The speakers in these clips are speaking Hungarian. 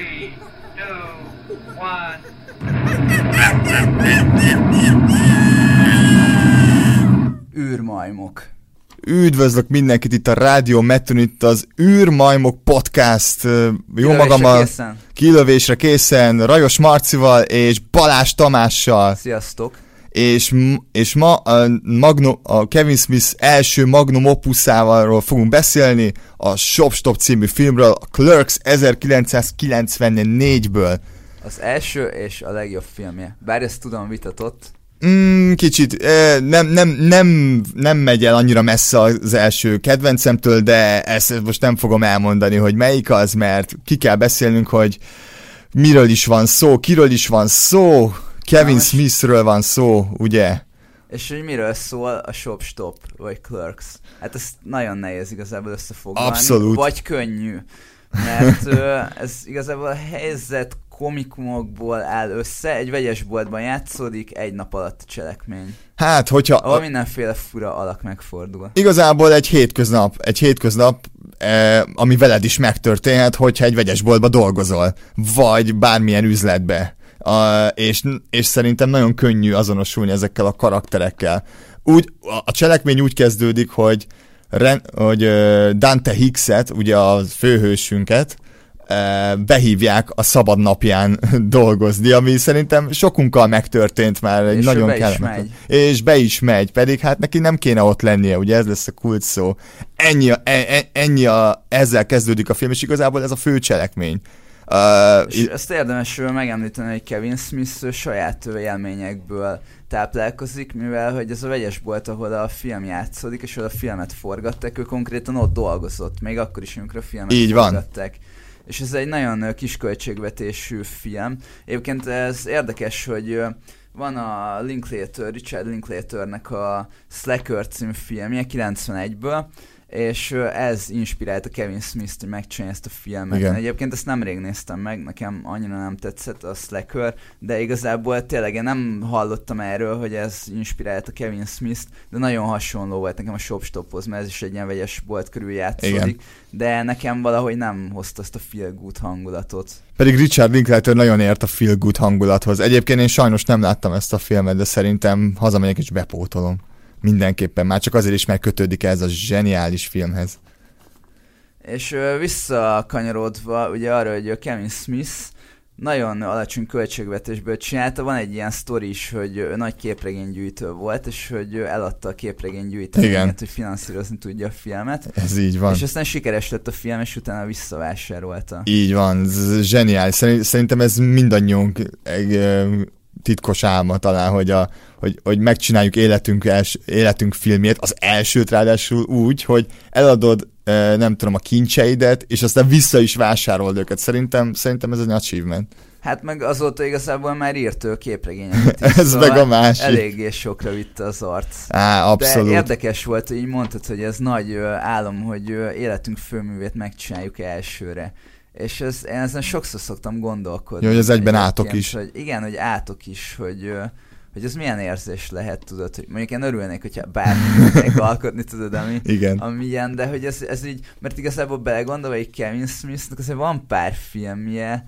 Three, two, one. űrmajmok. Üdvözlök mindenkit itt a Rádió Meton, itt az űrmajmok podcast. Jó Kilövésre magammal készen. kilövésre készen, Rajos Marcival és Balázs Tamással. Sziasztok! És, és ma a, Magnum, a Kevin Smith első Magnum opuszával fogunk beszélni, a Shop Stop című filmről, a Clerks 1994-ből. Az első és a legjobb filmje. Bár ezt tudom vitatott. Mm, kicsit eh, nem, nem, nem, nem megy el annyira messze az első kedvencemtől, de ezt most nem fogom elmondani, hogy melyik az, mert ki kell beszélnünk, hogy miről is van szó, kiről is van szó, Kevin Nos. Smithről van szó, ugye? És hogy miről szól a Shop Stop, vagy Clerks. Hát ez nagyon nehéz igazából összefoglalni. Abszolút. Vagy könnyű. Mert ez igazából a helyzet komikumokból áll össze, egy vegyes boltban játszódik, egy nap alatt a cselekmény. Hát, hogyha Ahol mindenféle fura alak megfordul. igazából egy hétköznap, egy hétköznap, eh, ami veled is megtörténhet, hogyha egy vegyesboltba dolgozol, vagy bármilyen üzletbe. A, és, és szerintem nagyon könnyű azonosulni ezekkel a karakterekkel. Úgy, a, cselekmény úgy kezdődik, hogy, Ren, hogy Dante Hickset, ugye a főhősünket, behívják a szabad napján dolgozni, ami szerintem sokunkkal megtörtént már egy És nagyon be kellemetlen. És be is megy, pedig hát neki nem kéne ott lennie, ugye ez lesz a kult szó. Ennyi, a, e, e- ennyi a, ezzel kezdődik a film, és igazából ez a fő cselekmény. Uh, És ezt érdemes megemlíteni, hogy Kevin Smith saját élményekből táplálkozik, mivel hogy ez a vegyes bolt, ahol a film játszódik, és ahol a filmet forgatták, ő konkrétan ott dolgozott, még akkor is, amikor a filmet Így van. forgatták. És ez egy nagyon ö, kisköltségvetésű film. Egyébként ez érdekes, hogy van a Linklater, Richard Linklaternek a Slacker című filmje 91-ből, és ez inspirálta Kevin Smith-t, hogy megcsinálja ezt a filmet. Igen. Egyébként ezt nemrég néztem meg, nekem annyira nem tetszett a Slacker, de igazából tényleg én nem hallottam erről, hogy ez inspirálta Kevin Smith-t, de nagyon hasonló volt nekem a Shop Stophoz, mert ez is egy ilyen vegyes bolt körül játszódik, Igen. de nekem valahogy nem hozta azt a feel good hangulatot. Pedig Richard Linklater nagyon ért a feel good hangulathoz. Egyébként én sajnos nem láttam ezt a filmet, de szerintem hazamegyek és bepótolom. Mindenképpen, már csak azért is, mert kötődik ez a zseniális filmhez. És visszakanyarodva ugye arra, hogy a Kevin Smith nagyon alacsony költségvetésből csinálta, van egy ilyen sztori is, hogy nagy képregénygyűjtő volt, és hogy eladta a képregénygyűjteményet, hogy finanszírozni tudja a filmet. Ez így van. És aztán sikeres lett a film, és utána visszavásárolta. Így van, zseniális. Szerint- Szerintem ez mindannyiunk egy titkos álma talán, hogy, a, hogy, hogy megcsináljuk életünk, els, életünk filmjét, az elsőt ráadásul úgy, hogy eladod nem tudom, a kincseidet, és aztán vissza is vásárolod őket. Szerintem, szerintem ez egy achievement. Hát meg azóta igazából már írt ő képregényeket is, Ez szóval meg a másik. Eléggé sokra vitte az arc. Á, abszolút. De érdekes volt, hogy így mondtad, hogy ez nagy álom, hogy életünk főművét megcsináljuk elsőre. És ez, én ezen sokszor szoktam gondolkodni. Jó, hogy ez egyben átok is. Hogy igen, hogy átok is, hogy, hogy ez milyen érzés lehet, tudod, hogy mondjuk én örülnék, hogyha bármit tudnék alkotni, tudod, ami, Igen. ami ilyen, de hogy ez, ez így, mert igazából belegondolva, hogy Kevin Smithnek azért van pár filmje,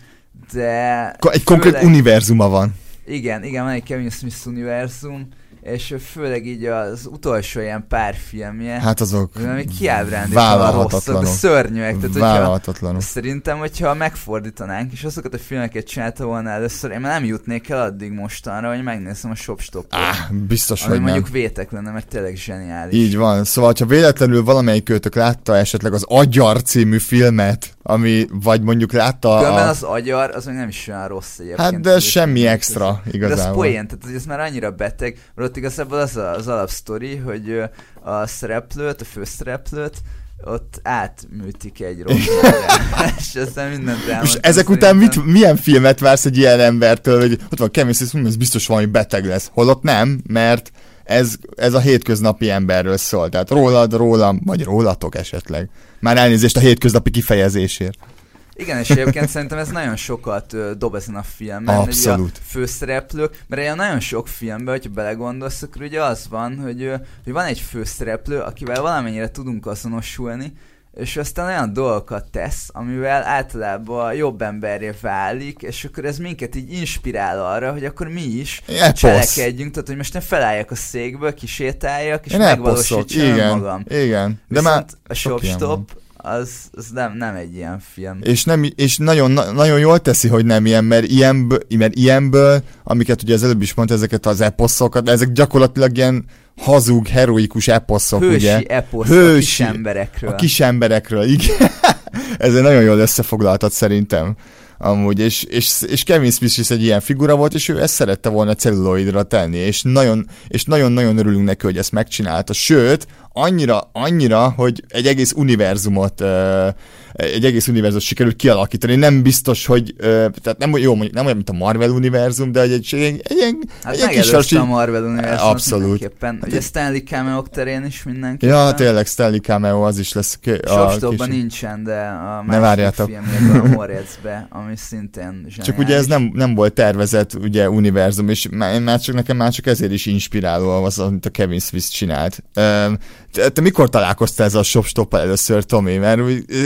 de... Egy konkrét főleg- univerzuma van. igen, igen, van egy Kevin Smith univerzum, és főleg így az utolsó ilyen pár filmje, Hát azok ami kiábrándítóan rosszak, szörnyűek. Tehát, hogyha, szerintem, hogyha megfordítanánk, és azokat a filmeket csinálta volna először, én már nem jutnék el addig mostanra, hogy megnézem a Shop Stopot. Á, biztos, ami hogy nem. mondjuk vétek lenne, mert tényleg zseniális. Így van. Szóval, ha véletlenül valamelyik kötök látta esetleg az Agyar című filmet, ami, vagy mondjuk látta Különben a... az agyar, az még nem is olyan rossz egyébként. Hát de semmi extra De az igazából. poén, tehát ez már annyira beteg, mert ott igazából az a, az alapsztori, hogy a szereplőt, a főszereplőt, ott átműtik egy rozsmára, és aztán mindent És elmondtam. ezek után mit, milyen filmet vársz egy ilyen embertől, hogy ott van Kevin Smith, hm, ez biztos valami beteg lesz. Holott nem, mert ez, ez a hétköznapi emberről szól. Tehát rólad, rólam, vagy rólatok esetleg. Már elnézést a hétköznapi kifejezésért. Igen, és egyébként szerintem ez nagyon sokat dob ezen a filmen. hogy Abszolút. A főszereplők, mert olyan nagyon sok filmben, hogyha belegondolsz, akkor ugye az van, hogy, hogy van egy főszereplő, akivel valamennyire tudunk azonosulni, és aztán olyan dolgokat tesz, amivel általában jobb emberré válik, és akkor ez minket így inspirál arra, hogy akkor mi is Eposz. cselekedjünk, tehát hogy most ne felálljak a székből, kisétáljak, és Én megvalósítsam igen, magam. igen. De Viszont már a ilyen. Shopstop az, az nem, nem egy ilyen film. És, nem, és nagyon, na- nagyon jól teszi, hogy nem ilyen, mert ilyenből, mert ilyenből, amiket ugye az előbb is mondta, ezeket az eposzokat, ezek gyakorlatilag ilyen hazug, heroikus eposzok, Hősi ugye? eposz Hősi. a kis emberekről. A kis emberekről, igen. Ezzel nagyon jól összefoglaltad szerintem. Amúgy, és, és, és Kevin Smith is egy ilyen figura volt, és ő ezt szerette volna celluloidra tenni, és nagyon, és nagyon-nagyon örülünk neki, hogy ezt megcsinálta. Sőt, annyira, annyira, hogy egy egész univerzumot, egy egész univerzumot sikerült kialakítani. Nem biztos, hogy, tehát nem, jó, mondjuk nem olyan, mint a Marvel univerzum, de egy, egy, egy, egy, egy, Hát egy kis sarsi- a Marvel univerzumot Abszolút. mindenképpen. Ugye Stanley cameo terén is mindenképpen. Ja, tényleg Stanley Cameo az is lesz. a Shopstopban kis- nincsen, de a Ne várjátok. filmjében a Moritzbe, ami szintén Csak ugye ez zseniális. nem, nem volt tervezett ugye univerzum, és már, csak nekem már csak ezért is inspiráló az, amit a Kevin Smith csinált. Öm, Te, te mikor találkoztál ezzel a shopstop először, Tomi? Mert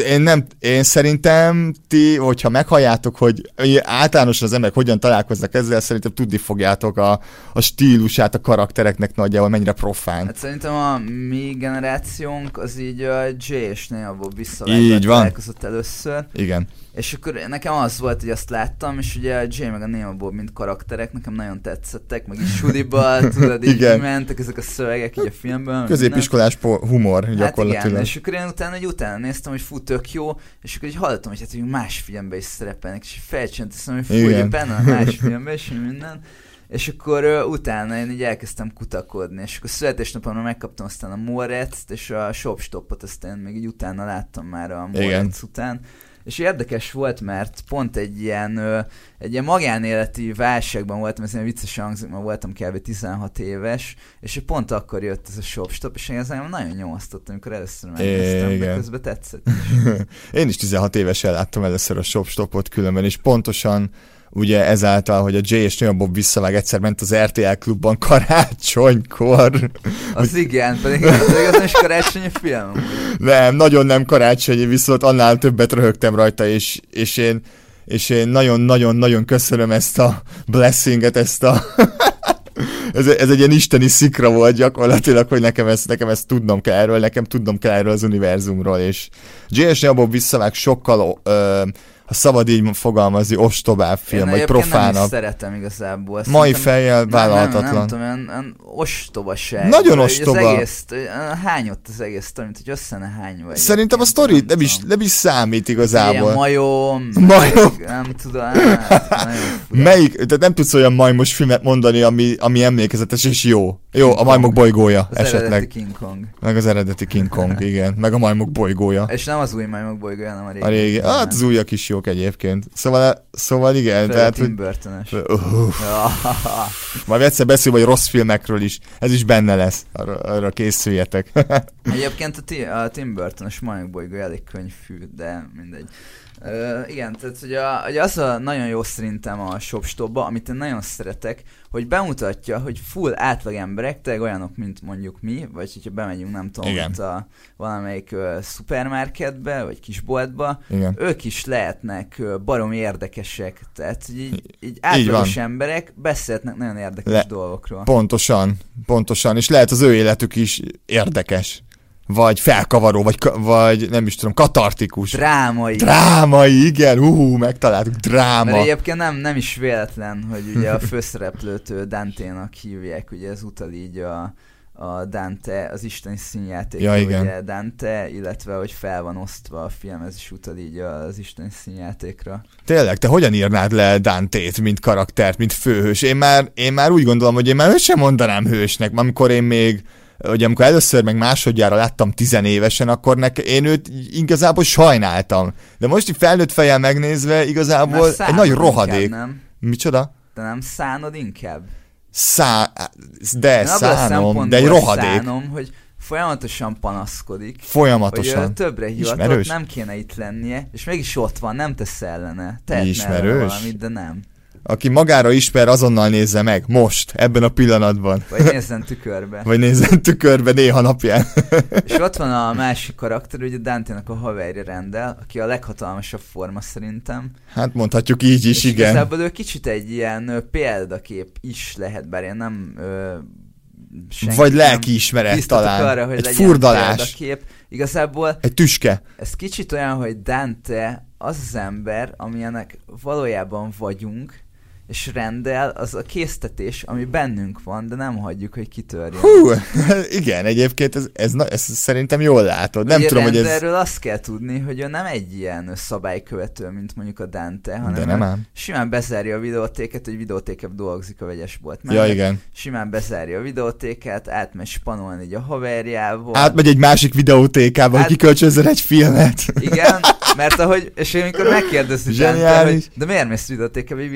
én nem, én szerintem ti, hogyha meghalljátok, hogy általánosan az emberek hogyan találkoznak ezzel, szerintem tudni fogjátok a, a stílusát a karaktereknek nagyjából, mennyire profán. Hát szerintem a mi generációnk az így a Jay és Neabó Így van. találkozott először, Igen. és akkor nekem az volt, hogy azt láttam, és ugye a Jay meg a Neabó mint karakterek nekem nagyon tetszettek, meg is suliba, tudod, így mentek ezek a szövegek így a filmben. meg Középiskolás po- humor Hát gyakorlatilag. igen, és akkor én utána, egy utána néztem, hogy fú, tök jó, és akkor így hallottam, hogy hát hogy más filmben is szerepelnek, és így felcsönteszem, hogy fú, Igen. hogy benne más filmben hogy minden. És akkor uh, utána én így elkezdtem kutakodni, és akkor születésnapomra megkaptam aztán a Moretz-t, és a Shopstopot, aztán még így utána láttam már a Igen. Moretz után. És érdekes volt, mert pont egy ilyen, egy ilyen magánéleti válságban voltam, ez ilyen vicces hangzik, mert voltam kb. 16 éves, és pont akkor jött ez a shopstop, és én ezzel nagyon nyomasztottam, amikor először megnéztem, de Igen. közben tetszett. Én is 16 évesen láttam először a Shopstopot különben, és pontosan ugye ezáltal, hogy a Jay és Bob visszavág, egyszer ment az RTL klubban karácsonykor. Az igen, pedig az is karácsonyi film. Nem, nagyon nem karácsonyi, viszont annál többet röhögtem rajta, és, és én és én nagyon-nagyon-nagyon köszönöm ezt a blessinget, ezt a ez, ez egy ilyen isteni szikra volt gyakorlatilag, hogy nekem ezt, nekem ezt tudnom kell erről, nekem tudnom kell erről az univerzumról, és J.S. Nyabó visszavág sokkal, ö, ha szabad így fogalmazni, ostobább film, Én vagy egyébként nem profánabb. is szeretem igazából. Mai Szerintem- fejjel Nem, vállalhatatlan. Nem, nem, tudom, olyan, olyan ostobaság. Nagyon ostoba. Az egész, hányott az egész, mint hogy össze ne hány vagy. Szerintem a sztori nem is, nem is számít igazából. Ilyen majom, Majom. Nem tudom, hát. Melyik, tehát nem tudsz olyan majmos filmet mondani, ami, ami emlékezetes és jó. Jó, a majmok bolygója Az esetleg. eredeti King Kong. Meg az eredeti King Kong, igen. Meg a majmok bolygója. És nem az új majmok bolygója, hanem a régi. A régi. Hát az újak is jók egyébként. Szóval, szóval igen, Főleg tehát, hogy... Tim Burton-ös. Uff, Ja. majd egyszer beszél, vagy rossz filmekről is. Ez is benne lesz. Arra, arra készüljetek. Egyébként a, ti, a Tim Burton-ös majmok bolygója elég könyvfű, de mindegy. Uh, igen, tehát a, hogy az a nagyon jó szerintem a shopstopba, amit én nagyon szeretek, hogy bemutatja, hogy full átlag emberek, tényleg olyanok, mint mondjuk mi, vagy hogyha bemegyünk, nem tudom, Igen. itt a valamelyik uh, szupermarketbe, vagy kisboltba, Igen. ők is lehetnek ö, baromi érdekesek. Tehát így, így átlagos van. emberek beszélhetnek nagyon érdekes Le- dolgokról. Pontosan, pontosan. És lehet az ő életük is érdekes. Vagy felkavaró, vagy, vagy nem is tudom, katartikus. Drámai. Drámai, igen, hú, megtaláltuk, Mert dráma. egyébként nem, nem is véletlen, hogy ugye a főszereplőt ő Dante-nak hívják, ugye ez utal így a, a Dante, az isteni színjátékra, Ja, igen. ugye Dante, illetve hogy fel van osztva a film, ez is utal így az isteni színjátékra. Tényleg, te hogyan írnád le Dante-t, mint karaktert, mint főhős? Én már, én már úgy gondolom, hogy én már őt sem mondanám hősnek, amikor én még ugye amikor először meg másodjára láttam tizenévesen, akkor nek, én őt igazából sajnáltam. De most így felnőtt fejjel megnézve, igazából egy nagy inkább, rohadék. nem? Micsoda? De nem szánod inkább? Szá... De Én szánom, de egy rohadék. Szánom, hogy folyamatosan panaszkodik, hogy Folyamatosan. ö, többre hivatott, Ismerős? nem kéne itt lennie, és mégis ott van, nem tesz ellene. Tehetne Ismerős? ellene valamit, de nem. Aki magára ismer, azonnal nézze meg, most, ebben a pillanatban. Vagy nézzen tükörbe. Vagy nézzen tükörbe néha napján. És ott van a másik karakter, ugye Dante-nak a haverja rendel, aki a leghatalmasabb forma szerintem. Hát mondhatjuk így is, és igen. igazából ő kicsit egy ilyen példakép is lehet, bár én nem... Ö, senki Vagy lelkiismeret talán. Arra, hogy egy furdalás. Példakép. Igazából Egy tüske. ez kicsit olyan, hogy Dante az az ember, amilyenek valójában vagyunk, és rendel az a késztetés, ami bennünk van, de nem hagyjuk, hogy kitörjön. Hú, igen, egyébként ez, ez, na, ez szerintem jól látod. Nem Ugye tudom, hogy ez... Rendelről azt kell tudni, hogy ő nem egy ilyen szabálykövető, mint mondjuk a Dante, hanem De nem ám. simán bezárja a videótéket, hogy videótékebb dolgozik a vegyesbolt Ja, igen. Simán bezárja a videótéket, átmegy spanolni így a haverjával. Átmegy egy másik videótékába, hogy Hát- kikölcsönzön egy filmet. Igen, mert ahogy, és amikor megkérdezi Dante, hogy de miért mész videótékába, egy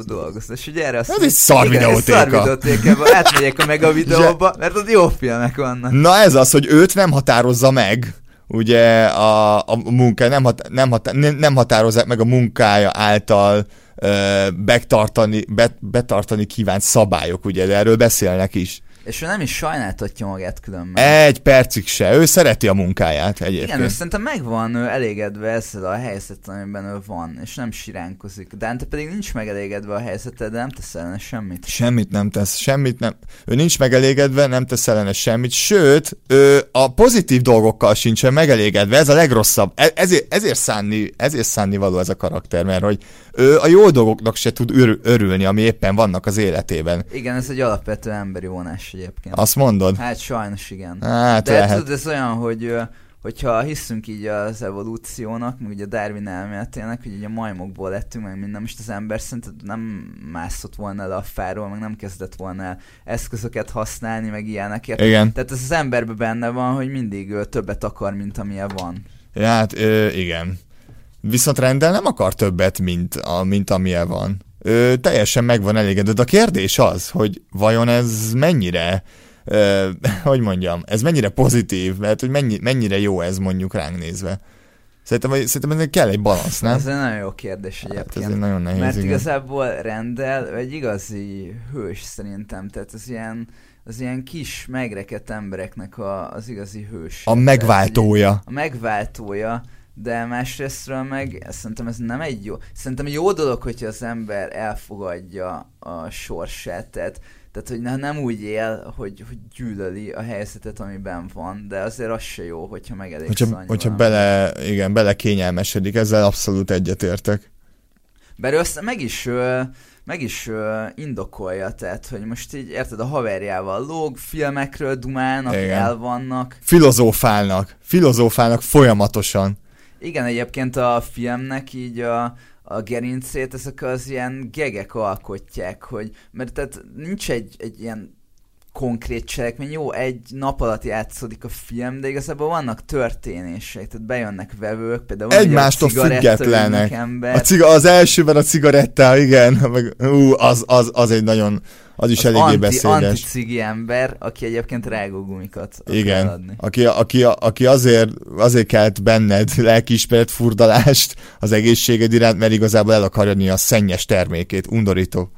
videótékába dolgozni, és ugye erre azt Ez egy szar videótéka. Szar videótékába, átmegyek a meg a videóba, mert ott jó filmek vannak. Na ez az, hogy őt nem határozza meg, ugye a, a munka, nem, hat, nem, hat, nem, nem határozzák meg a munkája által ö, betartani, bet, betartani kívánt szabályok, ugye, de erről beszélnek is. És ő nem is sajnáltatja magát különben. Egy percig se, ő szereti a munkáját egyébként. Igen, ő szerintem meg van ő elégedve ezzel a helyzettel, amiben ő van, és nem siránkozik. Dante pedig nincs megelégedve a helyzettel, de nem tesz ellene semmit. Semmit nem tesz, semmit nem. Ő nincs megelégedve, nem tesz ellene semmit, sőt, ő a pozitív dolgokkal sincsen megelégedve, ez a legrosszabb. E- ezért, ezért, szánni, ezért szánni való ez a karakter, mert hogy ő a jó dolgoknak se tud ör- örülni, ami éppen vannak az életében. Igen, ez egy alapvető emberi vonás egyébként. Azt mondod? Hát sajnos igen. Hát De lehet. tudod, ez olyan, hogy hogyha hiszünk így az evolúciónak, meg ugye a Darwin elméletének, hogy így a majmokból lettünk, meg minden, most az ember szerinted nem mászott volna le a fáról, meg nem kezdett volna el eszközöket használni, meg ilyeneket. Igen. Tehát ez az emberben benne van, hogy mindig többet akar, mint amilyen van. Ja, hát ö, igen. Viszont rendel nem akar többet, mint, a, mint amilyen van. Ő teljesen meg van elégedve. De a kérdés az, hogy vajon ez mennyire, ö, hogy mondjam, ez mennyire pozitív, mert hogy mennyi, mennyire jó ez mondjuk ránk nézve. Szerintem, hogy- szerintem ennek kell egy balansz, nem? Ez egy nagyon jó kérdés Hát egyébként. ez egy nagyon nehéz, Mert igen. igazából rendel egy igazi hős szerintem, tehát az ilyen, az ilyen kis megrekedt embereknek a, az igazi hős. A megváltója. A megváltója, de másrésztről meg szerintem ez nem egy jó, szerintem jó dolog, hogyha az ember elfogadja a sorsát, tehát, tehát hogy ne, nem úgy él, hogy, hogy gyűlöli a helyzetet, amiben van, de azért az se jó, hogyha megelégsz Hogyha, hogyha bele, igen, bele kényelmesedik, ezzel abszolút egyetértek. Bár ő azt meg is, meg is ö, indokolja, tehát, hogy most így, érted, a haverjával lóg, filmekről dumálnak, Igen. el vannak. Filozófálnak, filozófálnak folyamatosan. Igen, egyébként a filmnek így a, a gerincét ezek az ilyen gegek alkotják, hogy, mert tehát nincs egy, egy ilyen konkrét cselekmény, jó, egy nap alatt játszódik a film, de igazából vannak történések, tehát bejönnek vevők, például Egymástól függetlenek. Ember, A ciga, az elsőben a cigaretta, igen, meg, ú, az, az, az egy nagyon, az is az eléggé anti, beszédes. anti-cigi ember, aki egyébként rágógumikat Igen, adni. aki, aki, aki azért, azért kelt benned lelkiismeret furdalást az egészséged iránt, mert igazából el akarja adni a szennyes termékét, undorító.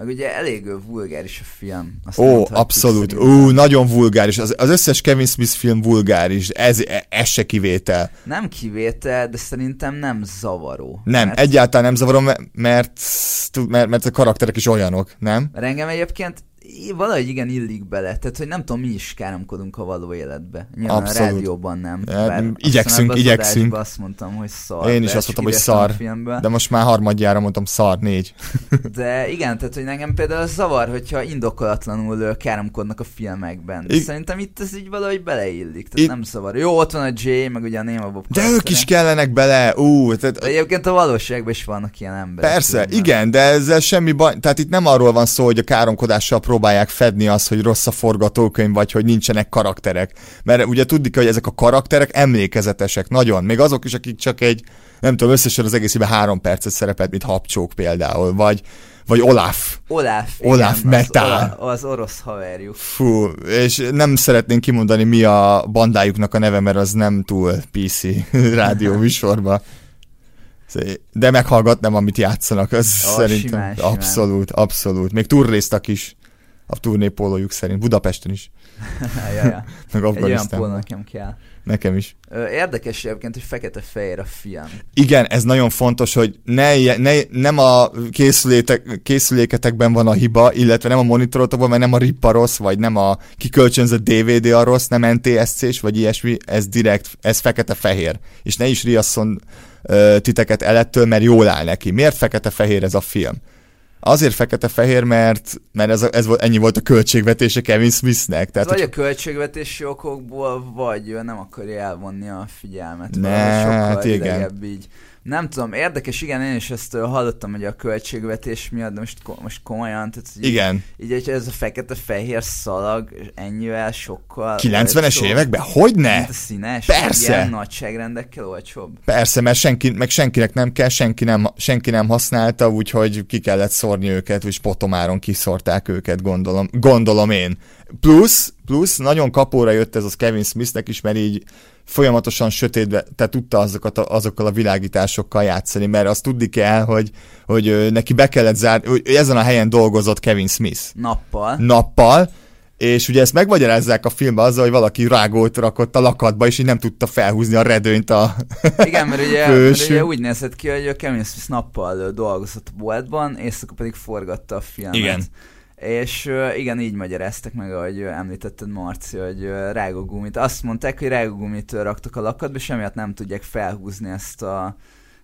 Meg ugye elég vulgáris a film. Azt Ó, abszolút. Ú, nagyon vulgáris. Az, az összes Kevin Smith film vulgáris. Ez, ez se kivétel. Nem kivétel, de szerintem nem zavaró. Nem, mert, egyáltalán nem zavarom, mert, mert, mert, a karakterek is olyanok, nem? Mert engem egyébként valahogy igen illik bele, tehát hogy nem tudom, mi is káromkodunk a való életbe. Nyilván Abszolút. a rádióban nem. Ja, bár igyekszünk, igyekszünk. azt mondtam, hogy szar. Én de is azt mondtam, hogy szar. De most már harmadjára mondtam szar, négy. De igen, tehát hogy nekem például az zavar, hogyha indokolatlanul káromkodnak a filmekben. De I- szerintem itt ez így valahogy beleillik, tehát Itt- nem zavar. Jó, ott van a Jay, meg ugye a Néma Bob De ők is kellenek bele, ú, De tehát egyébként a valóságban is vannak ilyen emberek. Persze, különben. igen, de ezzel semmi baj, tehát itt nem arról van szó, hogy a káromkodással próbálják fedni azt, hogy rossz a forgatókönyv, vagy hogy nincsenek karakterek. Mert ugye tudni kell, hogy ezek a karakterek emlékezetesek, nagyon. Még azok is, akik csak egy, nem tudom, összesen az egészében három percet szerepelt, mint Habcsók például, vagy, vagy Olaf. Olaf. Olaf igen, Metál. Az, az orosz haverjuk. Fú, és nem szeretnénk kimondani, mi a bandájuknak a neve, mert az nem túl PC rádió műsorba. De meghallgatnám, amit játszanak, az Ó, szerintem simán, simán. abszolút, abszolút. Még turnéztak is a turnépólójuk szerint, Budapesten is, ja, ja. meg Egy póló Afganisztánban. nekem kell. Nekem is. Érdekes egyébként, hogy fekete-fehér a film. Igen, ez nagyon fontos, hogy ne, ne, nem a készülétek, készüléketekben van a hiba, illetve nem a monitorotokban, mert nem a RIP a rossz, vagy nem a kikölcsönzött DVD a rossz, nem NTSC-s, vagy ilyesmi, ez direkt, ez fekete-fehér. És ne is riasszon titeket elettől, mert jól áll neki. Miért fekete-fehér ez a film? Azért fekete-fehér, mert, mert ez, ez ennyi volt a költségvetése Kevin Smithnek. Tehát, vagy hogy a költségvetési okokból, vagy ő nem akarja elvonni a figyelmet. Ne, hát igen. így. Nem tudom, érdekes, igen, én is ezt hallottam, hogy a költségvetés miatt, de most, most komolyan, tehát hogy igen, így, így ez a fekete-fehér szalag ennyivel sokkal 90-es olcsóbb, években? Hogy ne? Mint a színes, Persze. ilyen nagyságrendekkel olcsóbb. Persze, mert senki, meg senkinek nem kell, senki nem, senki nem használta, úgyhogy ki kellett szórni őket, és potomáron kiszorták őket, gondolom, gondolom én. Plusz, plusz nagyon kapóra jött ez az Kevin Smithnek is, mert így folyamatosan sötétbe, tehát tudta azokat a, azokkal a világításokkal játszani, mert azt tudni kell, hogy, hogy neki be kellett zárni, hogy ezen a helyen dolgozott Kevin Smith Nappal. nappal, és ugye ezt megmagyarázzák a filmben azzal, hogy valaki rágót rakott a lakatba, és így nem tudta felhúzni a redőnyt a Igen, mert ugye, mert ugye úgy nézett ki, hogy a Kevin Smith nappal dolgozott a boltban, éjszaka pedig forgatta a filmet. Igen. És igen, így magyaráztak meg, ahogy említetted Marci, hogy rágógumit. Azt mondták, hogy rágógumit raktak a lakatba, és emiatt nem tudják felhúzni ezt a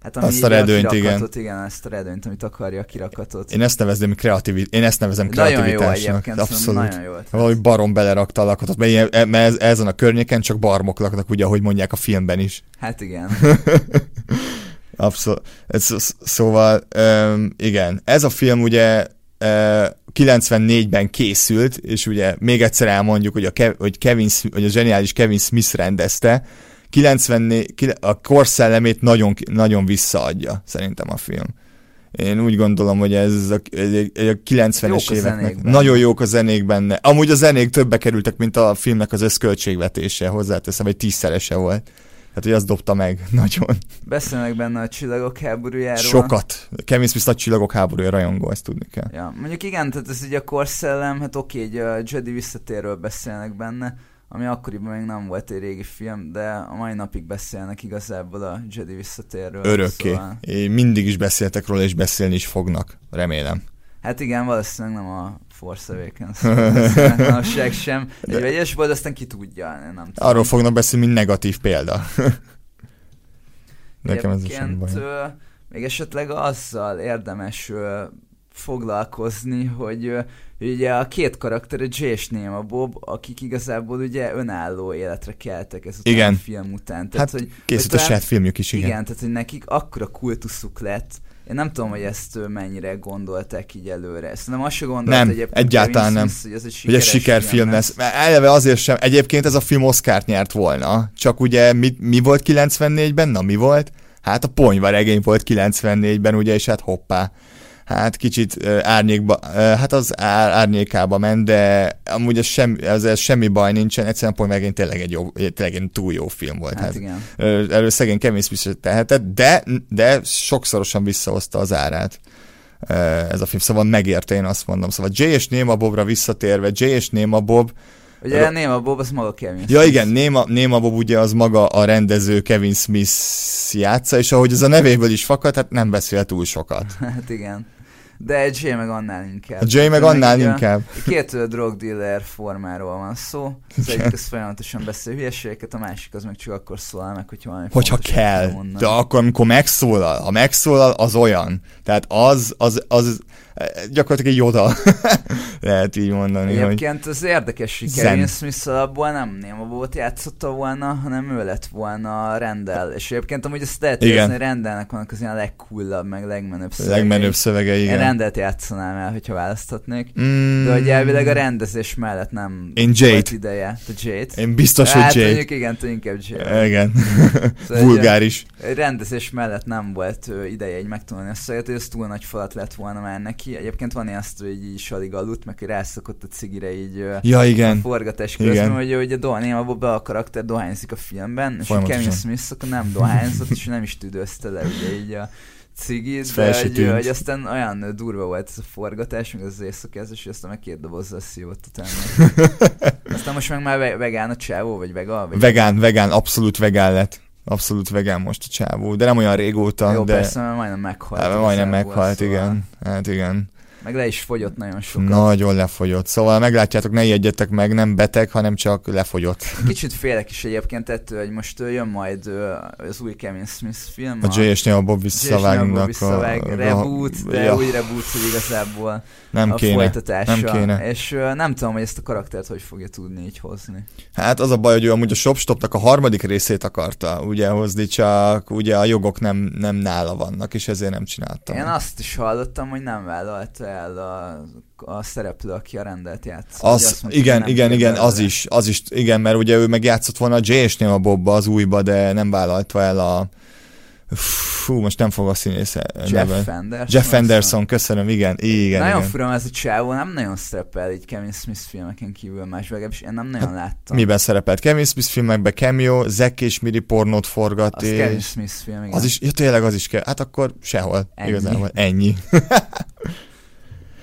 Hát ami Azt a redőnyt, igen. igen. ezt a redőnyt, amit akarja a kirakatot. Én ezt nevezem kreativit, én ezt nevezem Nagyon jó kreativitásnak. Abszolút. Nagyon jó ötlet. Valahogy barom belerakta a lakatot, mert, ilyen, mert ez, ezen a környéken csak barmok laknak, ugye, ahogy mondják a filmben is. Hát igen. Abszolút. Szóval, um, igen, ez a film ugye uh, 94-ben készült, és ugye még egyszer elmondjuk, hogy a, Kev- hogy, Kevin, hogy a zseniális Kevin Smith rendezte, 94, ki- a korszellemét nagyon, nagyon visszaadja, szerintem a film. Én úgy gondolom, hogy ez a, a 90-es Jók a éveknek. Nagyon jók a zenék benne. Amúgy a zenék többe kerültek, mint a filmnek az összköltségvetése, hozzáteszem, egy tízszerese volt. Tehát, hogy azt dobta meg nagyon. Beszélnek benne a csillagok háborújáról. Sokat. Kevin Smith nagy csillagok háborúja rajongó, ezt tudni kell. Ja, mondjuk igen, tehát ez így a korszellem, hát oké, így a Jedi visszatérről beszélnek benne, ami akkoriban még nem volt egy régi film, de a mai napig beszélnek igazából a Jedi visszatérről. Örökké. Szóval, Szóval... Mindig is beszéltek róla, és beszélni is fognak. Remélem. hát igen, valószínűleg nem a Force Awakens beszélnek manapság sem. Egy De- vegyes volt, aztán ki tudja, nem tudom. Arról fognak beszélni, mint negatív példa. Nekem ez Egyébként, baj. ö, még esetleg azzal érdemes ö, foglalkozni, hogy ö, ugye a két karakter, a Jay és Néma Bob, akik igazából ugye önálló életre keltek ezután Igen. a film után. Tehát, Hát hogy, Készült a hogy talán- saját filmjük is, igen. igen, tehát hogy nekik akkora kultuszuk lett, én nem tudom, hogy ezt mennyire gondolták így előre. Nem azt se gondolt Nem, egyébként egyáltalán nem. Smith, hogy ez egy Hogy ez sikerfilm lesz. Eleve azért sem. Egyébként ez a film Oscar-t nyert volna. Csak ugye mi, mi volt 94-ben? Na mi volt? Hát a ponyva regény volt 94-ben, ugye, és hát hoppá. Hát kicsit árnyékba, hát az ár, árnyékába ment, de amúgy ez, sem, ez, ez semmi baj nincsen, egyszerűen a ponyva regény tényleg egy, jó, tényleg egy túl jó film volt. Hát igen. Ö, Erről szegény Kevin Smith tehetett, de, de sokszorosan visszahozta az árát ez a film, szóval megérte, én azt mondom. Szóval Jay és Néma Bobra visszatérve, Jay és Néma Bob, Ugye Ro- Néma Bob, az maga Kevin ja Smith. igen, Néma, Néma Bob ugye az maga a rendező Kevin Smith játsza, és ahogy ez a nevéből is fakad, hát nem beszél túl sokat. Hát igen. De egy Jay meg annál inkább. A Jay meg annál inkább. Két ö, drug dealer formáról van szó. Az egyik az folyamatosan beszél hülyeségeket, a másik az meg csak akkor szólal meg, hogyha valami Hogyha kell, de akkor, amikor megszólal, ha megszólal, az olyan. Tehát az, az, az eh, gyakorlatilag egy joda. Lehet így mondani, hogy Egyébként az érdekes, hogy. Kevin Smith alapból nem Néma volt játszotta volna, hanem ő lett volna Rendel. És egyébként amúgy ezt lehet érezni, hogy Rendelnek vannak az ilyen legcoolabb, meg legmenőbb szövegei. legmenőbb szövege, Én igen. Rendelt játszanám el, hogyha választhatnék. Mm, De hogy elvileg a rendezés mellett nem Én Jade. volt ideje. Te Jade? Én biztos, hát, hogy Jade. mondjuk igen, inkább Jade. Igen. Szóval Vulgáris. rendezés mellett nem volt ideje egy megtanulni a szöget, hogy ez túl nagy falat lett volna már neki. Egyébként van ilyen azt, hogy így is alig aludt, meg hogy rászokott a cigire így Ja, a igen. forgatás közben, Igen. hogy a Dohany abban be a karakter dohányzik a filmben, és a. Kevin Smith akkor nem dohányzott, és nem is tüdőzte le ugye így a cigit, Ez fel de hogy, tűnt. hogy, aztán olyan durva volt ez a forgatás, meg az éjszakázás, hogy aztán meg két dobozzal szívott utána. aztán most meg már ve- vegán a csávó, vagy vega? Vagy Vegán, vegán, abszolút vegán lett. Abszolút vegán most a csávó, de nem olyan régóta, Jó, de persze, mert majdnem meghalt. Hát, majdnem meghalt, szóval igen. Hát igen. Meg le is fogyott nagyon sokat. Nagyon lefogyott. Szóval meglátjátok, ne ijedjetek meg, nem beteg, hanem csak lefogyott. Kicsit félek is egyébként ettől, hogy most jön majd az új Kevin Smith film. A Jay és Neil Bob visszavágnak. visszavág, a, reboot, de ja, új reboot, hogy igazából nem a kéne. folytatása. nem kéne. És nem tudom, hogy ezt a karaktert hogy fogja tudni így hozni. Hát az a baj, hogy ő amúgy a Shopstopnak a harmadik részét akarta ugye hozni, csak ugye a jogok nem, nem nála vannak, és ezért nem csináltam. Én azt is hallottam, hogy nem vállalta el a, a szereplő, aki a rendelt játsz. Az, mondta, igen, igen, igen, az is, az is, igen, mert ugye ő megjátszott volna a és Neil Bobba az újba, de nem vállalta el a Fú, most nem fog a színész Jeff neve. Anderson. Jeff Anderson, köszönöm, igen, igen, nagyon igen. fura, ez a csávó nem nagyon szerepel így Kevin Smith filmeken kívül más, legalábbis én nem nagyon láttam. Miben szerepelt? Kevin Smith filmekben cameo, Zack és Miri pornót forgat, Az Kevin és Smith film, igen. az is, ja, tényleg az is kell. Hát akkor sehol, Ennyi. igazából. Ennyi.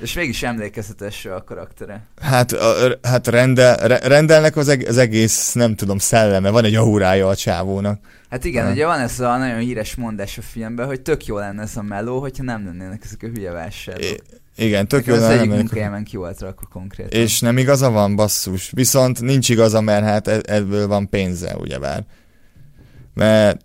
És mégis emlékezetes a karaktere. Hát, a, hát rendel, re- rendelnek az, eg- az egész, nem tudom, szelleme, van egy aurája a csávónak. Hát igen, Ha. ugye van ez a nagyon híres mondás a filmben, hogy tök jó lenne ez a meló, hogyha nem lennének ezek a hülye vásárlók. I- igen, tök jó az egyik munkahelyemen ki volt rakva konkrétan. És nem igaza van, basszus. Viszont nincs igaza, mert hát e- ebből van pénze, ugyebár. Mert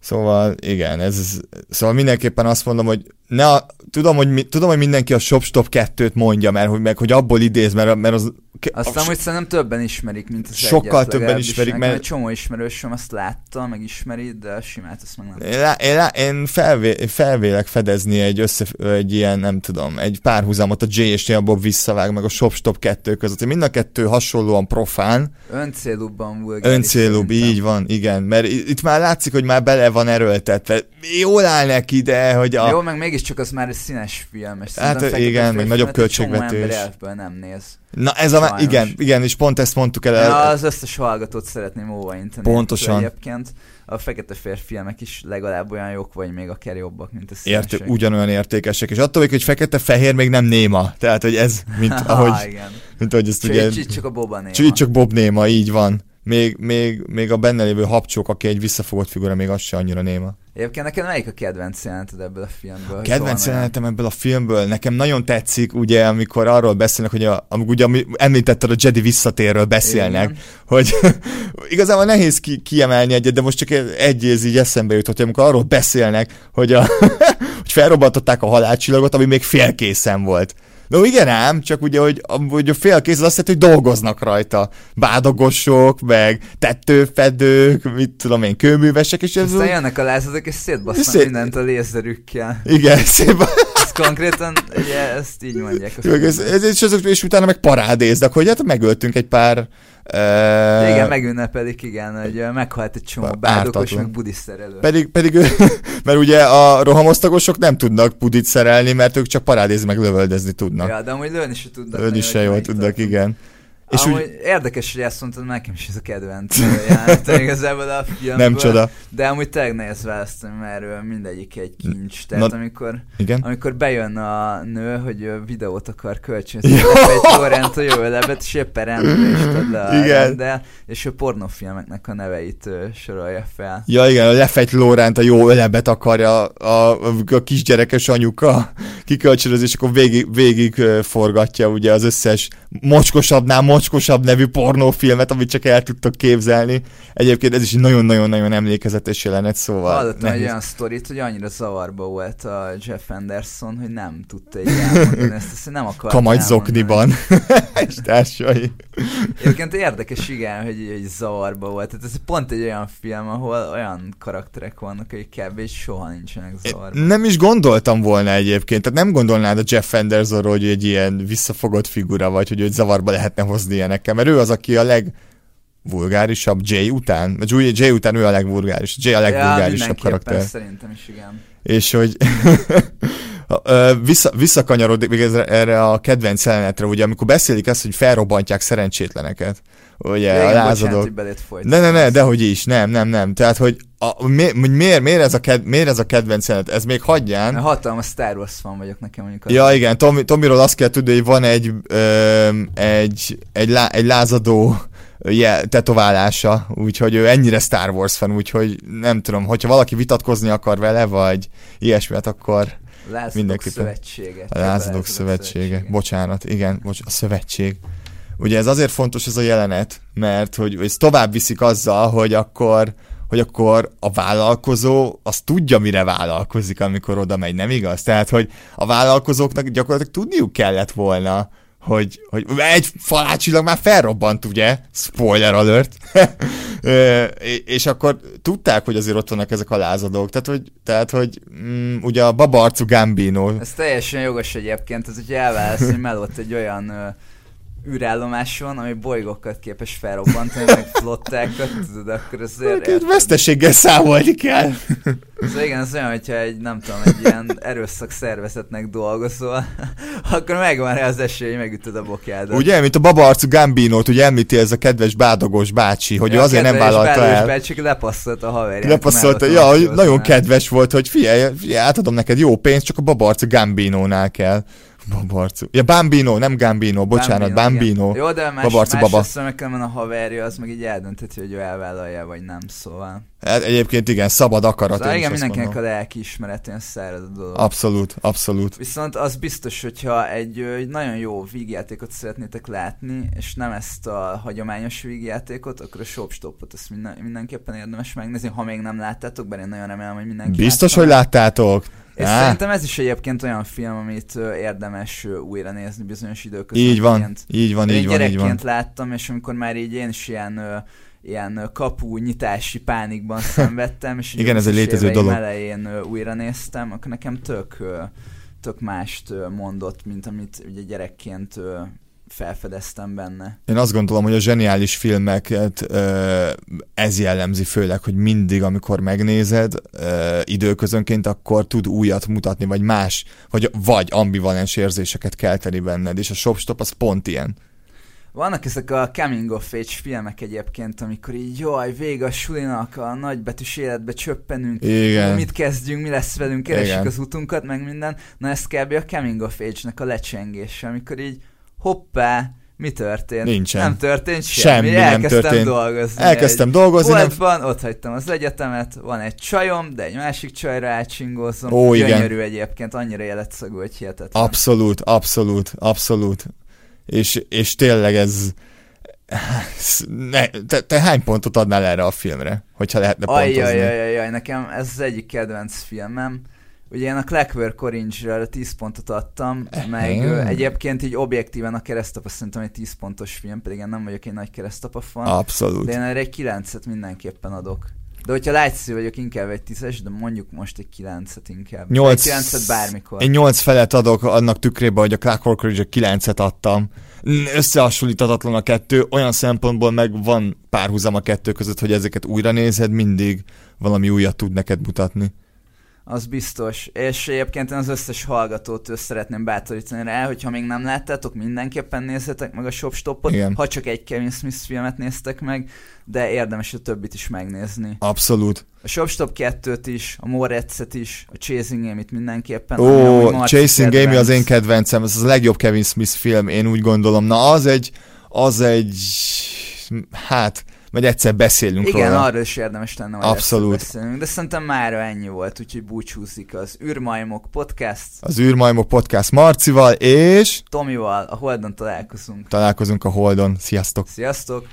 Szóval igen, ez, szóval mindenképpen azt mondom, hogy ne a, tudom, hogy mi, tudom, hogy mindenki a Shopstop 2-t mondja, mert hogy, meg, hogy abból idéz, mert, mert az... Aztán, hogy szerintem többen ismerik, mint az Sokkal egyet, többen ismerik, mert- Egy csomó ismerősöm azt látta, meg ismeri, de a simát azt meg nem. Én, lá, én, lá, én felvé, felvélek fedezni egy, össze, egy ilyen, nem tudom, egy párhuzamot a J és Neil Bob visszavág, meg a Shopstop 2 között. Mind a kettő hasonlóan profán, Öncélúbban vulgáris. öncélúbb, így van, igen. Mert itt már látszik, hogy már bele van erőltetve. Jól áll neki, de hogy a... Jó, meg mégiscsak az már egy színes film, és Hát fekete igen, meg nagyobb költségvetés. ember nem néz. Na ez a... Sajnos. Igen, igen, és pont ezt mondtuk el. Ja, az összes hallgatót szeretném óvainteni. Pontosan. Egyébként a fekete férfi filmek is legalább olyan jók, vagy még akár jobbak, mint a Érte, színesek. ugyanolyan értékesek, és attól, hogy fekete-fehér még nem néma. Tehát, hogy ez, mint ahogy, Ha, igen. mint ahogy ezt Csak, ugye... ugye... csak a Boba néma. Csak, csak Bob néma, így van. Még, még, még a benne lévő habcsók, aki egy visszafogott figura, még az se annyira néma. Egyébként neked melyik a kedvenc jeleneted ebből a filmből? hogy Kedvenc jelenetem ebből a filmből, nekem nagyon tetszik, ugye, amikor arról beszélnek, hogy a, amikor ugye, említetted, a Jedi visszatérről beszélnek, Igen. hogy igazából nehéz ki, kiemelni egyet, de most csak egy ez így eszembe jutott, hogy amikor arról beszélnek, hogy, a, hogy felrobbantották a halálcsillagot, ami még félkészen volt. No igen ám, csak ugye, hogy, hogy a félkész az azt jelenti, hogy dolgoznak rajta. Bádogosok, meg tettőfedők, mit tudom én, kőművesek, és ez... Aztán jönnek a lázadók, és szétbasznak Szét- mindent a lézerükkel. Igen, szép. Ez konkrétan, ugye, ezt így mondják ez, ez, és, azok, és utána meg parádéznak, hogy hát megöltünk egy pár... Uh, Igen, megünnepelik, igen, hogy meghalt egy csomó Bár- bádogos, ártatlan. meg budiszerelő. Pedig, pedig ő, mert ugye a rohamosztagosok nem tudnak pudit szerelni, mert ők csak parádézni meg lövöldözni tudnak. Ja, de amúgy lőni se tudnak. Is se jól tudnak, igen. És Amúgy úgy, érdekes, hogy ezt mondtad, nekem is ez a kedvenc jelenet igazából a filmből. nem csoda. De amúgy tényleg nehéz választani, mert mindegyik egy kincs. Tehát Na- amikor, Igen. amikor bejön a nő, hogy videót akar kölcsönözni, Ja. egy torrent a jó lebet, és éppen rendbe is le a Igen. rendel, és a pornófilmeknek a neveit sorolja fel. Ja igen, a lefejt Lóránt a jó ölebet akarja a, a, a kisgyerekes anyuka kikölcsönözni, és akkor végig, végig forgatja ugye az összes mocskosabbnál mocskosabb nevű pornófilmet, amit csak el tudtok képzelni. Egyébként ez is nagyon-nagyon-nagyon emlékezetes jelenet, szóval Hallottam egy olyan sztorit, hogy annyira zavarba volt a Jeff Anderson, hogy nem tudta így elmondani ezt, ezt nem akart Kamagy zokniban. és társai. Egyébként érdekes, igen, hogy, hogy zavarba volt. Tehát ez pont egy olyan film, ahol olyan karakterek vannak, akik kb. soha nincsenek zavarba. Nem is gondoltam volna egyébként, tehát nem gondolnád a Jeff Andersonról, hogy egy ilyen visszafogott figura vagy, hogy őt zavarba lehetne hozni ilyenekkel, mert ő az, aki a leg legvulgárisabb Jay után. Jay, Jay után ő a legvulgáris. Jay a legvulgárisabb ja, karakter. szerintem is, igen. És hogy vissza, visszakanyarodik még erre a kedvenc jelenetre, ugye amikor beszélik ezt, hogy felrobbantják szerencsétleneket. Ugye ja, a igen, lázadók. Ne, ne, ne, dehogy is, nem, nem, nem. Tehát, hogy a, mi, miért, miért, ez a ked, miért ez a kedvenc jelenet? Ez még hagyján. A hatalmas Star Wars fan vagyok nekem mondjuk. Ja, igen, Tomi, Tomiról azt kell tudni, hogy van egy, ö, egy, egy, lá, egy lázadó yeah, tetoválása, úgyhogy ő ennyire Star Wars fan, úgyhogy nem tudom, hogyha valaki vitatkozni akar vele, vagy ilyesmiket, akkor Lázadók mindenképpen. szövetsége. A Lázadók szövetsége. szövetsége. Bocsánat, igen, bocs, a szövetség. Ugye ez azért fontos ez a jelenet, mert hogy ez tovább viszik azzal, hogy akkor hogy akkor a vállalkozó az tudja, mire vállalkozik, amikor oda megy, nem igaz? Tehát, hogy a vállalkozóknak gyakorlatilag tudniuk kellett volna, hogy, hogy egy falácsilag már felrobbant, ugye? Spoiler alert. és akkor tudták, hogy azért ott vannak ezek a lázadók. Tehát, hogy, tehát, hogy mm, ugye a babarcu Gambino. Ez teljesen jogos egyébként, ez hogy elválasz, hogy melott egy olyan űrállomáson, ami bolygókat képes felrobbantani, meg flottákat, tudod, akkor azért... Egy veszteséggel számolni kell. Szóval igen, az olyan, hogyha egy, nem tudom, egy ilyen erőszak szervezetnek dolgozol, akkor megvan rá az esély, hogy megütöd a bokjádat. Ugye, mint a babaarcú Gambinót, ugye említi ez a kedves bádogos bácsi, hogy ja, ő azért nem vállalta el. bácsi lepasszolt a haverját. Lepasszolt, ja, hogy nagyon kedves volt, hogy figyelj, figyelj, átadom neked jó pénzt, csak a babaarcú Gambinónál kell. Babarcu. Ja, Bambino, nem Gambino, bocsánat, Bambino. Bambino. Jó, de más, Babarcu más baba. Más a haverja, az meg így eldöntheti, hogy ő elvállalja, vagy nem, szóval. Hát egyébként igen, szabad akarat. Szóval igen, mindenkinek a lelki ismeretén száraz a dolog. Abszolút, abszolút. Viszont az biztos, hogyha egy, egy nagyon jó vígjátékot szeretnétek látni, és nem ezt a hagyományos vígjátékot, akkor a Shopstopot ezt minden, mindenképpen érdemes megnézni, ha még nem láttátok, bár én nagyon remélem, hogy mindenki Biztos, látta. hogy láttátok. És Á. szerintem ez is egyébként olyan film, amit érdemes újra nézni bizonyos időközött. Így van, így van, így van, így van. láttam, és amikor már így én is ilyen ilyen kapu nyitási pánikban szenvedtem, és Igen, ez egy létező dolog. elején újra néztem, akkor nekem tök, tök mást mondott, mint amit ugye gyerekként felfedeztem benne. Én azt gondolom, hogy a zseniális filmeket ez jellemzi főleg, hogy mindig, amikor megnézed időközönként, akkor tud újat mutatni, vagy más, vagy, vagy ambivalens érzéseket kelteni benned, és a Shopstop az pont ilyen. Vannak ezek a coming of age filmek egyébként, amikor így jaj, vége a sulinak, a nagybetűs életbe csöppenünk, Igen. mit kezdjünk, mi lesz velünk, keresjük az utunkat, meg minden. Na ez kb. a coming of age-nek a lecsengése, amikor így hoppá, mi történt? Nincsen. Nem történt semmi. semmi Elkezdtem nem történt. dolgozni. Elkezdtem dolgozni. Boltban, nem... ott hagytam az egyetemet, van egy csajom, de egy másik csajra átsingózom. Ó, Gyönyörű igen. egyébként, annyira életszagú, hogy hihetetlen. Abszolút, abszolút, abszolút. És, és tényleg ez... Ne, te, te hány pontot adnál erre a filmre, hogyha lehetne pontozni? Ajjajajajaj, nekem ez az egyik kedvenc filmem. Ugye én a Clockwork Orange-re 10 pontot adtam, meg ö, egyébként így objektíven a keresztapa szerintem egy 10 pontos film, pedig én nem vagyok egy nagy keresztapa fan. Abszolút. De én erre egy 9-et mindenképpen adok. De hogyha lágyszű vagyok, inkább egy 10 de mondjuk most egy 9-et inkább. 8, egy 9-et bármikor. Én 8 felet adok annak tükrében, hogy a Clockwork Orange 9-et adtam. Összehasonlítatatlan a kettő, olyan szempontból meg van párhuzam a kettő között, hogy ezeket újra nézed, mindig valami újat tud neked mutatni az biztos. És egyébként én az összes hallgatót szeretném bátorítani rá, hogyha még nem láttátok, mindenképpen nézzetek meg a Shopstopot, Igen. ha csak egy Kevin Smith filmet néztek meg, de érdemes a többit is megnézni. Abszolút. A Shopstop 2-t is, a Moretszet is, a Chasing Amy-t mindenképpen. Ó, oh, Chasing Amy az én kedvencem, ez az a legjobb Kevin Smith film, én úgy gondolom. Na, az egy, az egy, hát, majd egyszer beszélünk Igen, róla. arról is érdemes lenne, hogy Abszolút. beszélünk. De szerintem már ennyi volt, úgyhogy búcsúzik az űrmajmok podcast. Az űrmajmok podcast Marcival és... Tomival, a Holdon találkozunk. Találkozunk a Holdon. Sziasztok! Sziasztok!